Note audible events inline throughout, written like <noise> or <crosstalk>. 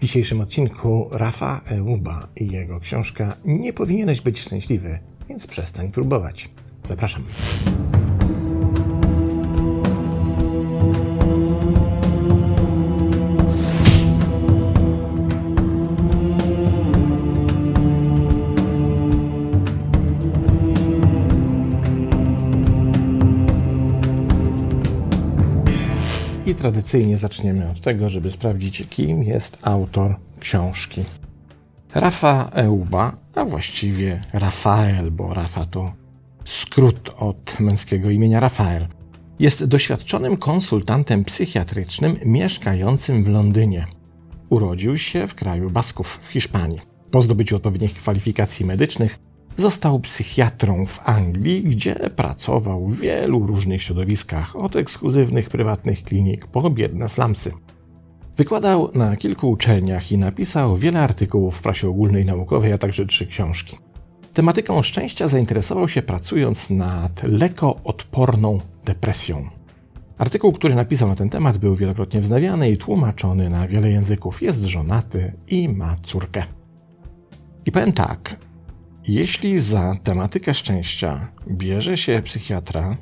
W dzisiejszym odcinku Rafa Euba i jego książka Nie powinieneś być szczęśliwy, więc przestań próbować. Zapraszam. Tradycyjnie zaczniemy od tego, żeby sprawdzić, kim jest autor książki. Rafa Euba, a właściwie Rafael, bo Rafa to skrót od męskiego imienia Rafael, jest doświadczonym konsultantem psychiatrycznym mieszkającym w Londynie. Urodził się w kraju Basków w Hiszpanii. Po zdobyciu odpowiednich kwalifikacji medycznych Został psychiatrą w Anglii, gdzie pracował w wielu różnych środowiskach, od ekskluzywnych prywatnych klinik po biedne slumsy. Wykładał na kilku uczelniach i napisał wiele artykułów w prasie ogólnej naukowej, a także trzy książki. Tematyką szczęścia zainteresował się pracując nad lekoodporną depresją. Artykuł, który napisał na ten temat, był wielokrotnie wznawiany i tłumaczony na wiele języków. Jest żonaty i ma córkę. I powiem tak, jeśli za tematykę szczęścia bierze się psychiatra,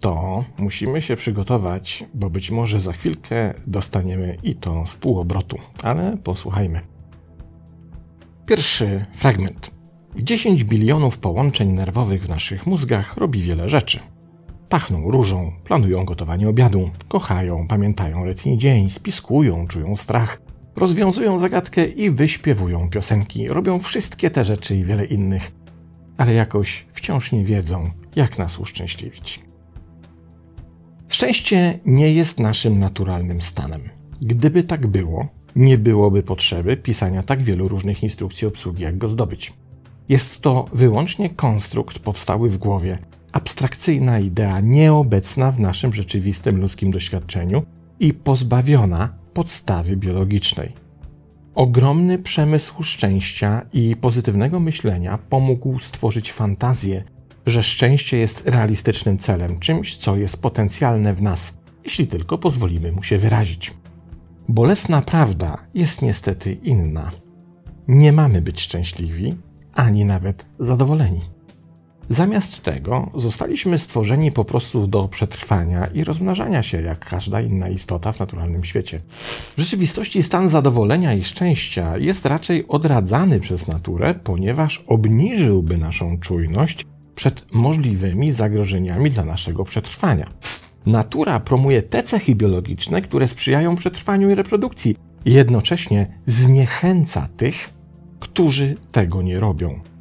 to musimy się przygotować, bo być może za chwilkę dostaniemy i to z półobrotu, ale posłuchajmy. Pierwszy fragment. 10 bilionów połączeń nerwowych w naszych mózgach robi wiele rzeczy. Pachną różą, planują gotowanie obiadu, kochają, pamiętają letni dzień, spiskują, czują strach, Rozwiązują zagadkę i wyśpiewują piosenki, robią wszystkie te rzeczy i wiele innych, ale jakoś wciąż nie wiedzą, jak nas uszczęśliwić. Szczęście nie jest naszym naturalnym stanem. Gdyby tak było, nie byłoby potrzeby pisania tak wielu różnych instrukcji obsługi, jak go zdobyć. Jest to wyłącznie konstrukt powstały w głowie, abstrakcyjna idea nieobecna w naszym rzeczywistym ludzkim doświadczeniu i pozbawiona podstawy biologicznej. Ogromny przemysł szczęścia i pozytywnego myślenia pomógł stworzyć fantazję, że szczęście jest realistycznym celem, czymś, co jest potencjalne w nas, jeśli tylko pozwolimy mu się wyrazić. Bolesna prawda jest niestety inna. Nie mamy być szczęśliwi, ani nawet zadowoleni. Zamiast tego zostaliśmy stworzeni po prostu do przetrwania i rozmnażania się, jak każda inna istota w naturalnym świecie. W rzeczywistości stan zadowolenia i szczęścia jest raczej odradzany przez naturę, ponieważ obniżyłby naszą czujność przed możliwymi zagrożeniami dla naszego przetrwania. Natura promuje te cechy biologiczne, które sprzyjają przetrwaniu i reprodukcji, jednocześnie zniechęca tych, którzy tego nie robią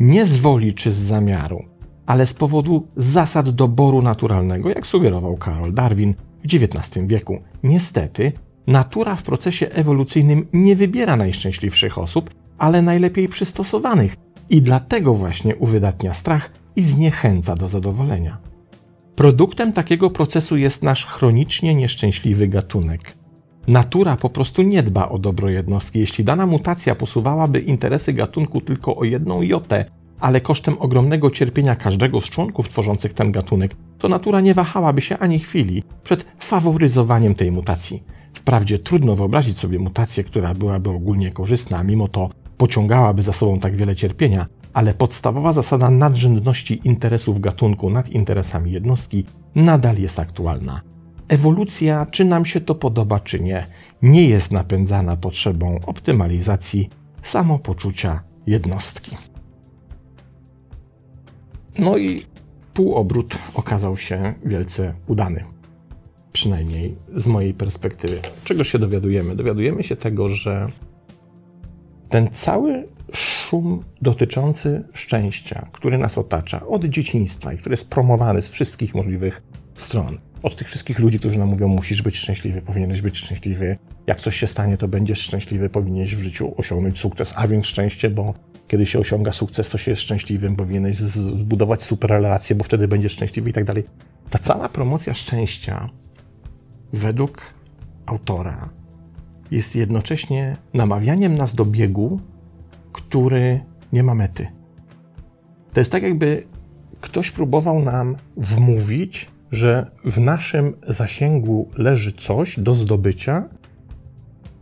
nie z woli czy z zamiaru, ale z powodu zasad doboru naturalnego, jak sugerował Karol Darwin w XIX wieku. Niestety, natura w procesie ewolucyjnym nie wybiera najszczęśliwszych osób, ale najlepiej przystosowanych i dlatego właśnie uwydatnia strach i zniechęca do zadowolenia. Produktem takiego procesu jest nasz chronicznie nieszczęśliwy gatunek. Natura po prostu nie dba o dobro jednostki. Jeśli dana mutacja posuwałaby interesy gatunku tylko o jedną jotę, ale kosztem ogromnego cierpienia każdego z członków tworzących ten gatunek, to natura nie wahałaby się ani chwili przed faworyzowaniem tej mutacji. Wprawdzie trudno wyobrazić sobie mutację, która byłaby ogólnie korzystna, mimo to pociągałaby za sobą tak wiele cierpienia, ale podstawowa zasada nadrzędności interesów gatunku nad interesami jednostki nadal jest aktualna. Ewolucja, czy nam się to podoba, czy nie, nie jest napędzana potrzebą optymalizacji samopoczucia jednostki. No i półobrót okazał się wielce udany. Przynajmniej z mojej perspektywy. Czego się dowiadujemy? Dowiadujemy się tego, że ten cały szum dotyczący szczęścia, który nas otacza od dzieciństwa i który jest promowany z wszystkich możliwych stron, od tych wszystkich ludzi, którzy nam mówią, musisz być szczęśliwy, powinieneś być szczęśliwy, jak coś się stanie, to będziesz szczęśliwy, powinieneś w życiu osiągnąć sukces, a więc szczęście, bo kiedy się osiąga sukces, to się jest szczęśliwym, powinieneś zbudować super relacje, bo wtedy będziesz szczęśliwy i tak dalej. Ta cała promocja szczęścia, według autora, jest jednocześnie namawianiem nas do biegu, który nie ma mety. To jest tak, jakby ktoś próbował nam wmówić, że w naszym zasięgu leży coś do zdobycia,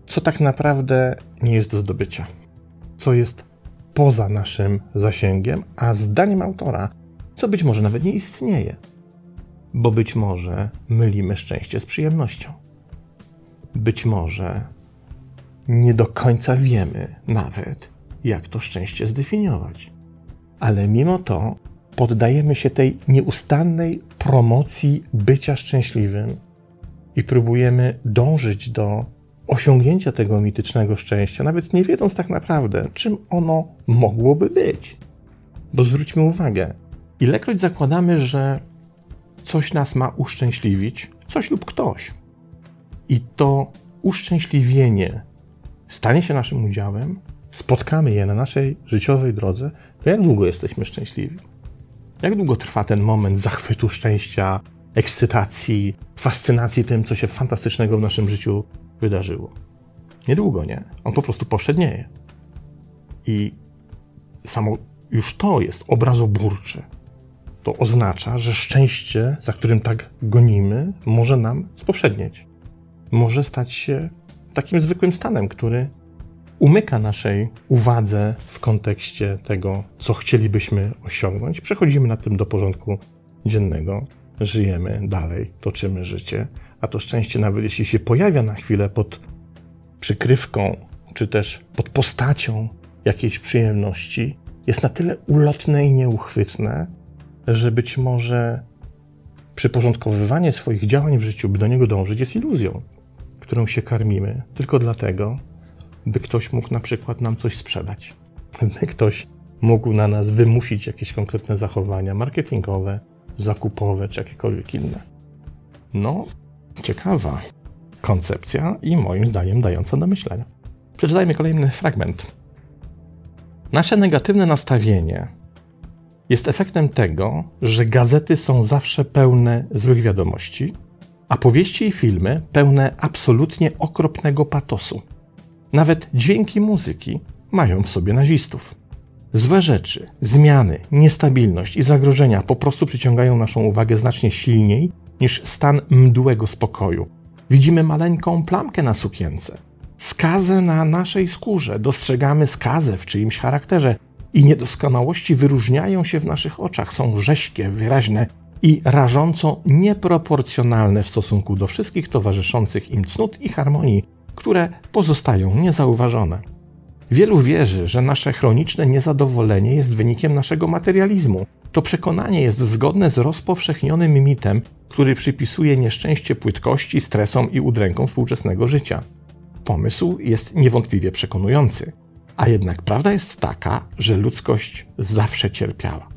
co tak naprawdę nie jest do zdobycia, co jest poza naszym zasięgiem, a zdaniem autora, co być może nawet nie istnieje, bo być może mylimy szczęście z przyjemnością. Być może nie do końca wiemy nawet, jak to szczęście zdefiniować. Ale mimo to poddajemy się tej nieustannej promocji bycia szczęśliwym i próbujemy dążyć do osiągnięcia tego mitycznego szczęścia, nawet nie wiedząc tak naprawdę, czym ono mogłoby być. Bo zwróćmy uwagę, ilekroć zakładamy, że coś nas ma uszczęśliwić, coś lub ktoś, i to uszczęśliwienie stanie się naszym udziałem, spotkamy je na naszej życiowej drodze, to jak długo jesteśmy szczęśliwi? Jak długo trwa ten moment zachwytu szczęścia, ekscytacji, fascynacji tym, co się fantastycznego w naszym życiu wydarzyło? Niedługo, nie? On po prostu powszednieje. I samo już to jest obrazoburcze. To oznacza, że szczęście, za którym tak gonimy, może nam spowszednieć. Może stać się takim zwykłym stanem, który umyka naszej uwadze w kontekście tego, co chcielibyśmy osiągnąć. Przechodzimy na tym do porządku dziennego, żyjemy dalej, toczymy życie, a to szczęście, nawet jeśli się pojawia na chwilę pod przykrywką, czy też pod postacią jakiejś przyjemności, jest na tyle ulotne i nieuchwytne, że być może przyporządkowywanie swoich działań w życiu, by do niego dążyć, jest iluzją, którą się karmimy, tylko dlatego, by ktoś mógł na przykład nam coś sprzedać, by ktoś mógł na nas wymusić jakieś konkretne zachowania marketingowe, zakupowe czy jakiekolwiek inne. No, ciekawa koncepcja i moim zdaniem dająca do myślenia. Przeczytajmy kolejny fragment. Nasze negatywne nastawienie jest efektem tego, że gazety są zawsze pełne złych wiadomości, a powieści i filmy pełne absolutnie okropnego patosu. Nawet dźwięki muzyki mają w sobie nazistów. Złe rzeczy, zmiany, niestabilność i zagrożenia po prostu przyciągają naszą uwagę znacznie silniej niż stan mdłego spokoju. Widzimy maleńką plamkę na sukience, skazę na naszej skórze, dostrzegamy skazę w czyimś charakterze i niedoskonałości wyróżniają się w naszych oczach, są rześkie, wyraźne i rażąco nieproporcjonalne w stosunku do wszystkich towarzyszących im cnót i harmonii, które pozostają niezauważone. Wielu wierzy, że nasze chroniczne niezadowolenie jest wynikiem naszego materializmu. To przekonanie jest zgodne z rozpowszechnionym mitem, który przypisuje nieszczęście płytkości, stresom i udrękom współczesnego życia. Pomysł jest niewątpliwie przekonujący, a jednak prawda jest taka, że ludzkość zawsze cierpiała.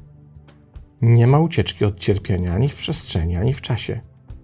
Nie ma ucieczki od cierpienia ani w przestrzeni, ani w czasie.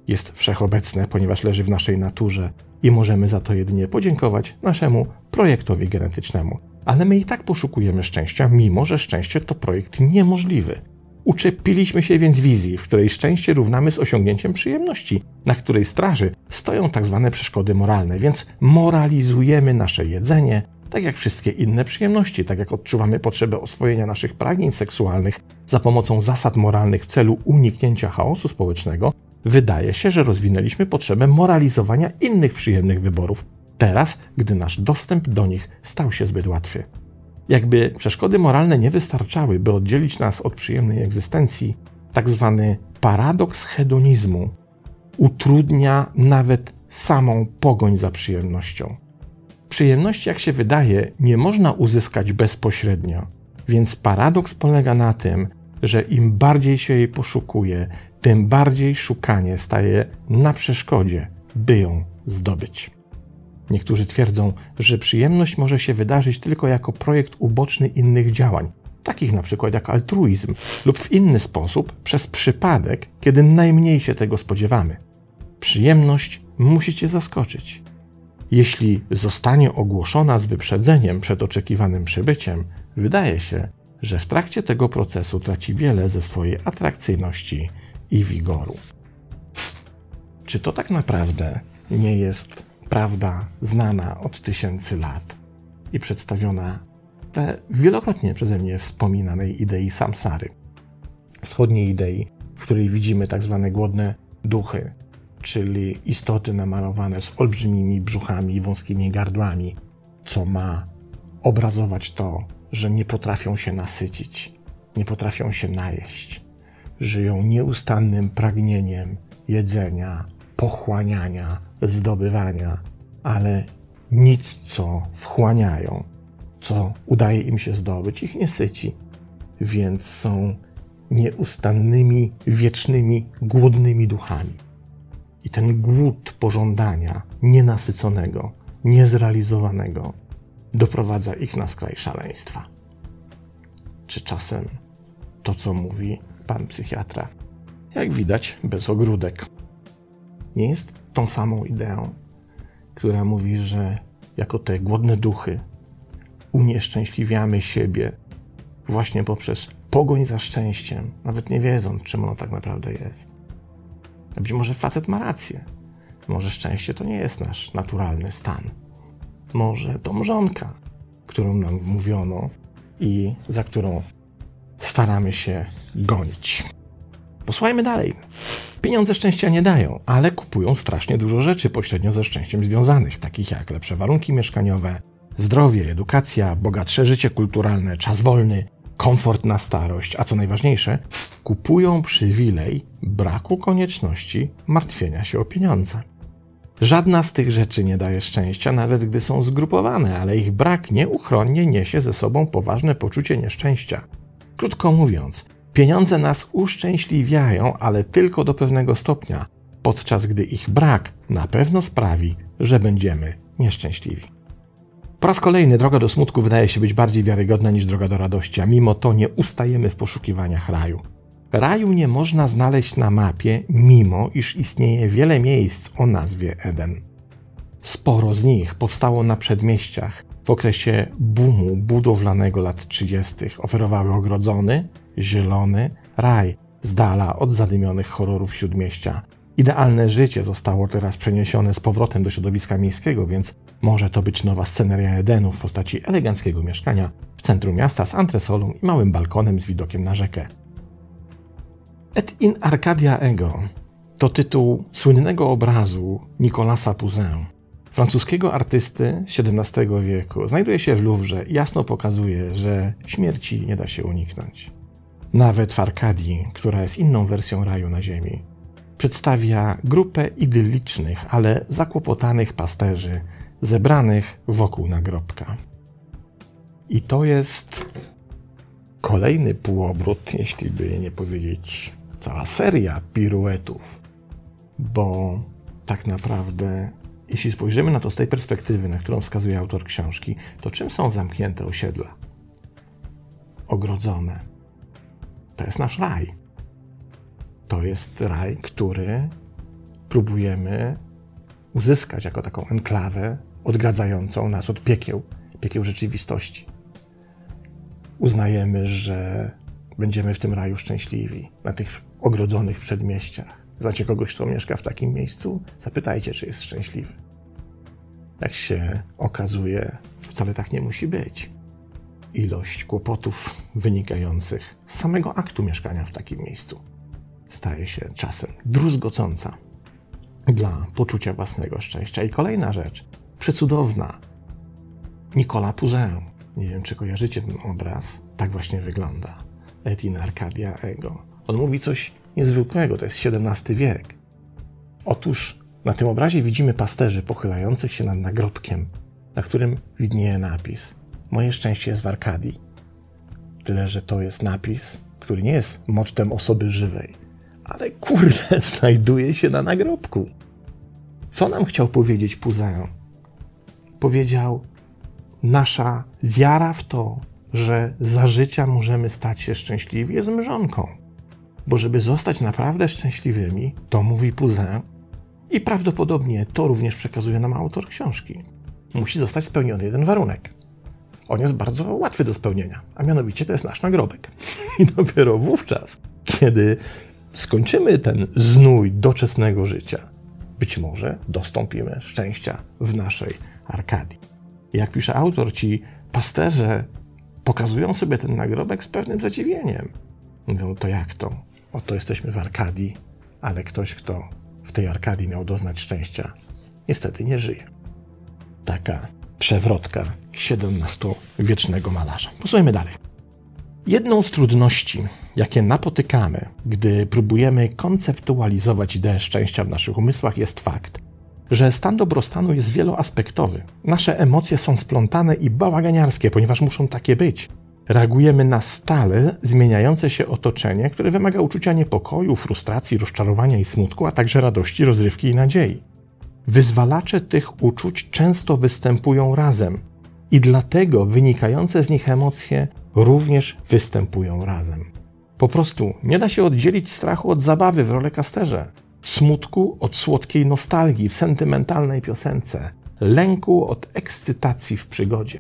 Jest wszechobecne, ponieważ leży w naszej naturze i możemy za to jedynie podziękować naszemu projektowi genetycznemu. Ale my i tak poszukujemy szczęścia, mimo że szczęście to projekt niemożliwy. Uczepiliśmy się więc wizji, w której szczęście równamy z osiągnięciem przyjemności, na której straży stoją tak zwane przeszkody moralne, więc moralizujemy nasze jedzenie, tak jak wszystkie inne przyjemności, tak jak odczuwamy potrzebę oswojenia naszych pragnień seksualnych za pomocą zasad moralnych w celu uniknięcia chaosu społecznego, wydaje się, że rozwinęliśmy potrzebę moralizowania innych przyjemnych wyborów, teraz, gdy nasz dostęp do nich stał się zbyt łatwy. Jakby przeszkody moralne nie wystarczały, by oddzielić nas od przyjemnej egzystencji, tak zwany paradoks hedonizmu utrudnia nawet samą pogoń za przyjemnością. Przyjemności, jak się wydaje, nie można uzyskać bezpośrednio, więc paradoks polega na tym, że im bardziej się jej poszukuje, tym bardziej szukanie staje na przeszkodzie, by ją zdobyć. Niektórzy twierdzą, że przyjemność może się wydarzyć tylko jako projekt uboczny innych działań, takich na przykład jak altruizm, lub w inny sposób przez przypadek, kiedy najmniej się tego spodziewamy. Przyjemność musi cię zaskoczyć. Jeśli zostanie ogłoszona z wyprzedzeniem przed oczekiwanym przybyciem, wydaje się, że w trakcie tego procesu traci wiele ze swojej atrakcyjności i wigoru. Czy to tak naprawdę nie jest prawda znana od tysięcy lat i przedstawiona w wielokrotnie przeze mnie wspominanej idei samsary, wschodniej idei, w której widzimy tak zwane głodne duchy, czyli istoty namalowane z olbrzymimi brzuchami i wąskimi gardłami, co ma obrazować to, że nie potrafią się nasycić, nie potrafią się najeść. Żyją nieustannym pragnieniem jedzenia, pochłaniania, zdobywania, ale nic, co wchłaniają, co udaje im się zdobyć, ich nie syci. Więc są nieustannymi, wiecznymi, głodnymi duchami. I ten głód pożądania nienasyconego, niezrealizowanego doprowadza ich na skraj szaleństwa. Czy czasem to, co mówi pan psychiatra, jak widać, bez ogródek, nie jest tą samą ideą, która mówi, że jako te głodne duchy unieszczęśliwiamy siebie właśnie poprzez pogoń za szczęściem, nawet nie wiedząc, czym ono tak naprawdę jest. A być może facet ma rację. Może szczęście to nie jest nasz naturalny stan. Może to mrzonka, którą nam mówiono i za którą staramy się gonić. Posłuchajmy dalej. Pieniądze szczęścia nie dają, ale kupują strasznie dużo rzeczy pośrednio ze szczęściem związanych, takich jak lepsze warunki mieszkaniowe, zdrowie, edukacja, bogatsze życie kulturalne, czas wolny, komfort na starość, a co najważniejsze, kupują przywilej braku konieczności martwienia się o pieniądze. Żadna z tych rzeczy nie daje szczęścia, nawet gdy są zgrupowane, ale ich brak nieuchronnie niesie ze sobą poważne poczucie nieszczęścia. Krótko mówiąc, pieniądze nas uszczęśliwiają, ale tylko do pewnego stopnia, podczas gdy ich brak na pewno sprawi, że będziemy nieszczęśliwi. Po raz kolejny droga do smutku wydaje się być bardziej wiarygodna niż droga do radości, a mimo to nie ustajemy w poszukiwaniach raju. Raju nie można znaleźć na mapie, mimo iż istnieje wiele miejsc o nazwie Eden. Sporo z nich powstało na przedmieściach w okresie boomu budowlanego lat 30. Oferowały ogrodzony, zielony raj z dala od zadymionych horrorów śródmieścia. Idealne życie zostało teraz przeniesione z powrotem do środowiska miejskiego, więc może to być nowa sceneria Edenu w postaci eleganckiego mieszkania w centrum miasta z antresolą i małym balkonem z widokiem na rzekę. Et in Arcadia Ego to tytuł słynnego obrazu Nicolasa Poussin, francuskiego artysty XVII wieku. Znajduje się w Louvre i jasno pokazuje, że śmierci nie da się uniknąć. Nawet w Arkadii, która jest inną wersją raju na ziemi, przedstawia grupę idyllicznych, ale zakłopotanych pasterzy zebranych wokół nagrobka. I to jest kolejny półobrót, jeśli by nie powiedzieć cała seria piruetów, bo tak naprawdę, jeśli spojrzymy na to z tej perspektywy, na którą wskazuje autor książki, to czym są zamknięte osiedla? Ogrodzone. To jest nasz raj. To jest raj, który próbujemy uzyskać jako taką enklawę odgradzającą nas od piekieł, piekieł rzeczywistości. Uznajemy, że będziemy w tym raju szczęśliwi, na tych ogrodzonych przedmieściach. Znacie kogoś, kto mieszka w takim miejscu? Zapytajcie, czy jest szczęśliwy. Jak się okazuje, wcale tak nie musi być. Ilość kłopotów wynikających z samego aktu mieszkania w takim miejscu staje się czasem druzgocąca dla poczucia własnego szczęścia. I kolejna rzecz, przecudowna. Nicola Poussin. Nie wiem, czy kojarzycie ten obraz. Tak właśnie wygląda. Etin Arcadia Ego. On mówi coś niezwykłego, to jest XVII wiek. Otóż na tym obrazie widzimy pasterzy pochylających się nad nagrobkiem, na którym widnieje napis Moje szczęście jest w Arkadii. Tyle, że to jest napis, który nie jest mottem osoby żywej, ale kurde, <laughs> znajduje się na nagrobku. Co nam chciał powiedzieć Poussin? powiedział: Nasza wiara w to, że za życia możemy stać się szczęśliwi, jest mrzonką. Bo żeby zostać naprawdę szczęśliwymi, to mówi Poussin, i prawdopodobnie to również przekazuje nam autor książki. Musi zostać spełniony jeden warunek. On jest bardzo łatwy do spełnienia, a mianowicie to jest nasz nagrobek. <laughs> I dopiero wówczas, kiedy skończymy ten znój doczesnego życia, być może dostąpimy szczęścia w naszej Arkadii. Jak pisze autor, ci pasterze pokazują sobie ten nagrobek z pewnym zadziwieniem. Mówią, to jak to? Oto jesteśmy w Arkadii, ale ktoś, kto w tej Arkadii miał doznać szczęścia, niestety nie żyje. Taka przewrotka XVII-wiecznego malarza. Posłuchajmy dalej. Jedną z trudności, jakie napotykamy, gdy próbujemy konceptualizować ideę szczęścia w naszych umysłach, jest fakt, że stan dobrostanu jest wieloaspektowy. Nasze emocje są splątane i bałaganiarskie, ponieważ muszą takie być. Reagujemy na stale zmieniające się otoczenie, które wymaga uczucia niepokoju, frustracji, rozczarowania i smutku, a także radości, rozrywki i nadziei. Wyzwalacze tych uczuć często występują razem i dlatego wynikające z nich emocje również występują razem. Po prostu nie da się oddzielić strachu od zabawy w rollercoasterze, smutku od słodkiej nostalgii w sentymentalnej piosence, lęku od ekscytacji w przygodzie.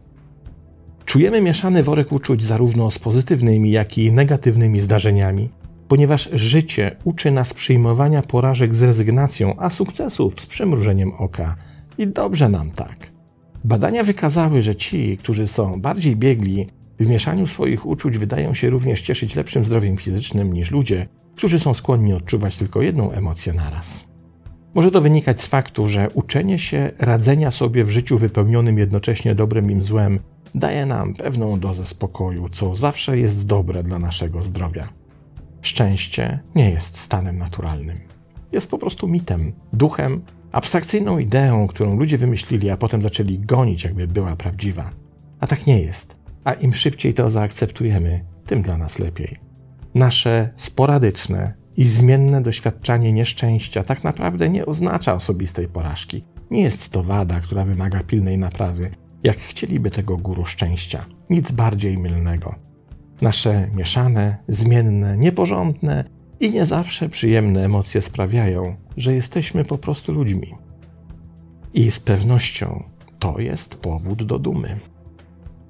Czujemy mieszany worek uczuć zarówno z pozytywnymi, jak i negatywnymi zdarzeniami, ponieważ życie uczy nas przyjmowania porażek z rezygnacją, a sukcesów z przymrużeniem oka. I dobrze nam tak. Badania wykazały, że ci, którzy są bardziej biegli w mieszaniu swoich uczuć, wydają się również cieszyć lepszym zdrowiem fizycznym niż ludzie, którzy są skłonni odczuwać tylko jedną emocję naraz. Może to wynikać z faktu, że uczenie się radzenia sobie w życiu wypełnionym jednocześnie dobrem i złem daje nam pewną dozę spokoju, co zawsze jest dobre dla naszego zdrowia. Szczęście nie jest stanem naturalnym. Jest po prostu mitem, duchem, abstrakcyjną ideą, którą ludzie wymyślili, a potem zaczęli gonić, jakby była prawdziwa. A tak nie jest. A im szybciej to zaakceptujemy, tym dla nas lepiej. Nasze sporadyczne i zmienne doświadczanie nieszczęścia tak naprawdę nie oznacza osobistej porażki. Nie jest to wada, która wymaga pilnej naprawy, jak chcieliby tego guru szczęścia. Nic bardziej mylnego. Nasze mieszane, zmienne, nieporządne i nie zawsze przyjemne emocje sprawiają, że jesteśmy po prostu ludźmi. I z pewnością to jest powód do dumy.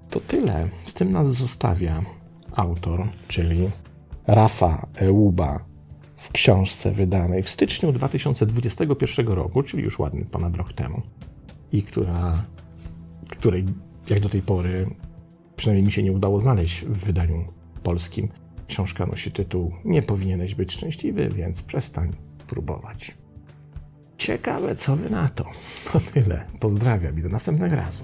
To tyle. Z tym nas zostawia autor, czyli Rafa Euba w książce wydanej w styczniu 2021 roku, czyli już ładny ponad rok temu, i która, której jak do tej pory przynajmniej mi się nie udało znaleźć w wydaniu polskim. Książka nosi tytuł Nie powinieneś być szczęśliwy, więc przestań próbować. Ciekawe, co wy na to. To <laughs> tyle. Pozdrawiam i do następnego razu.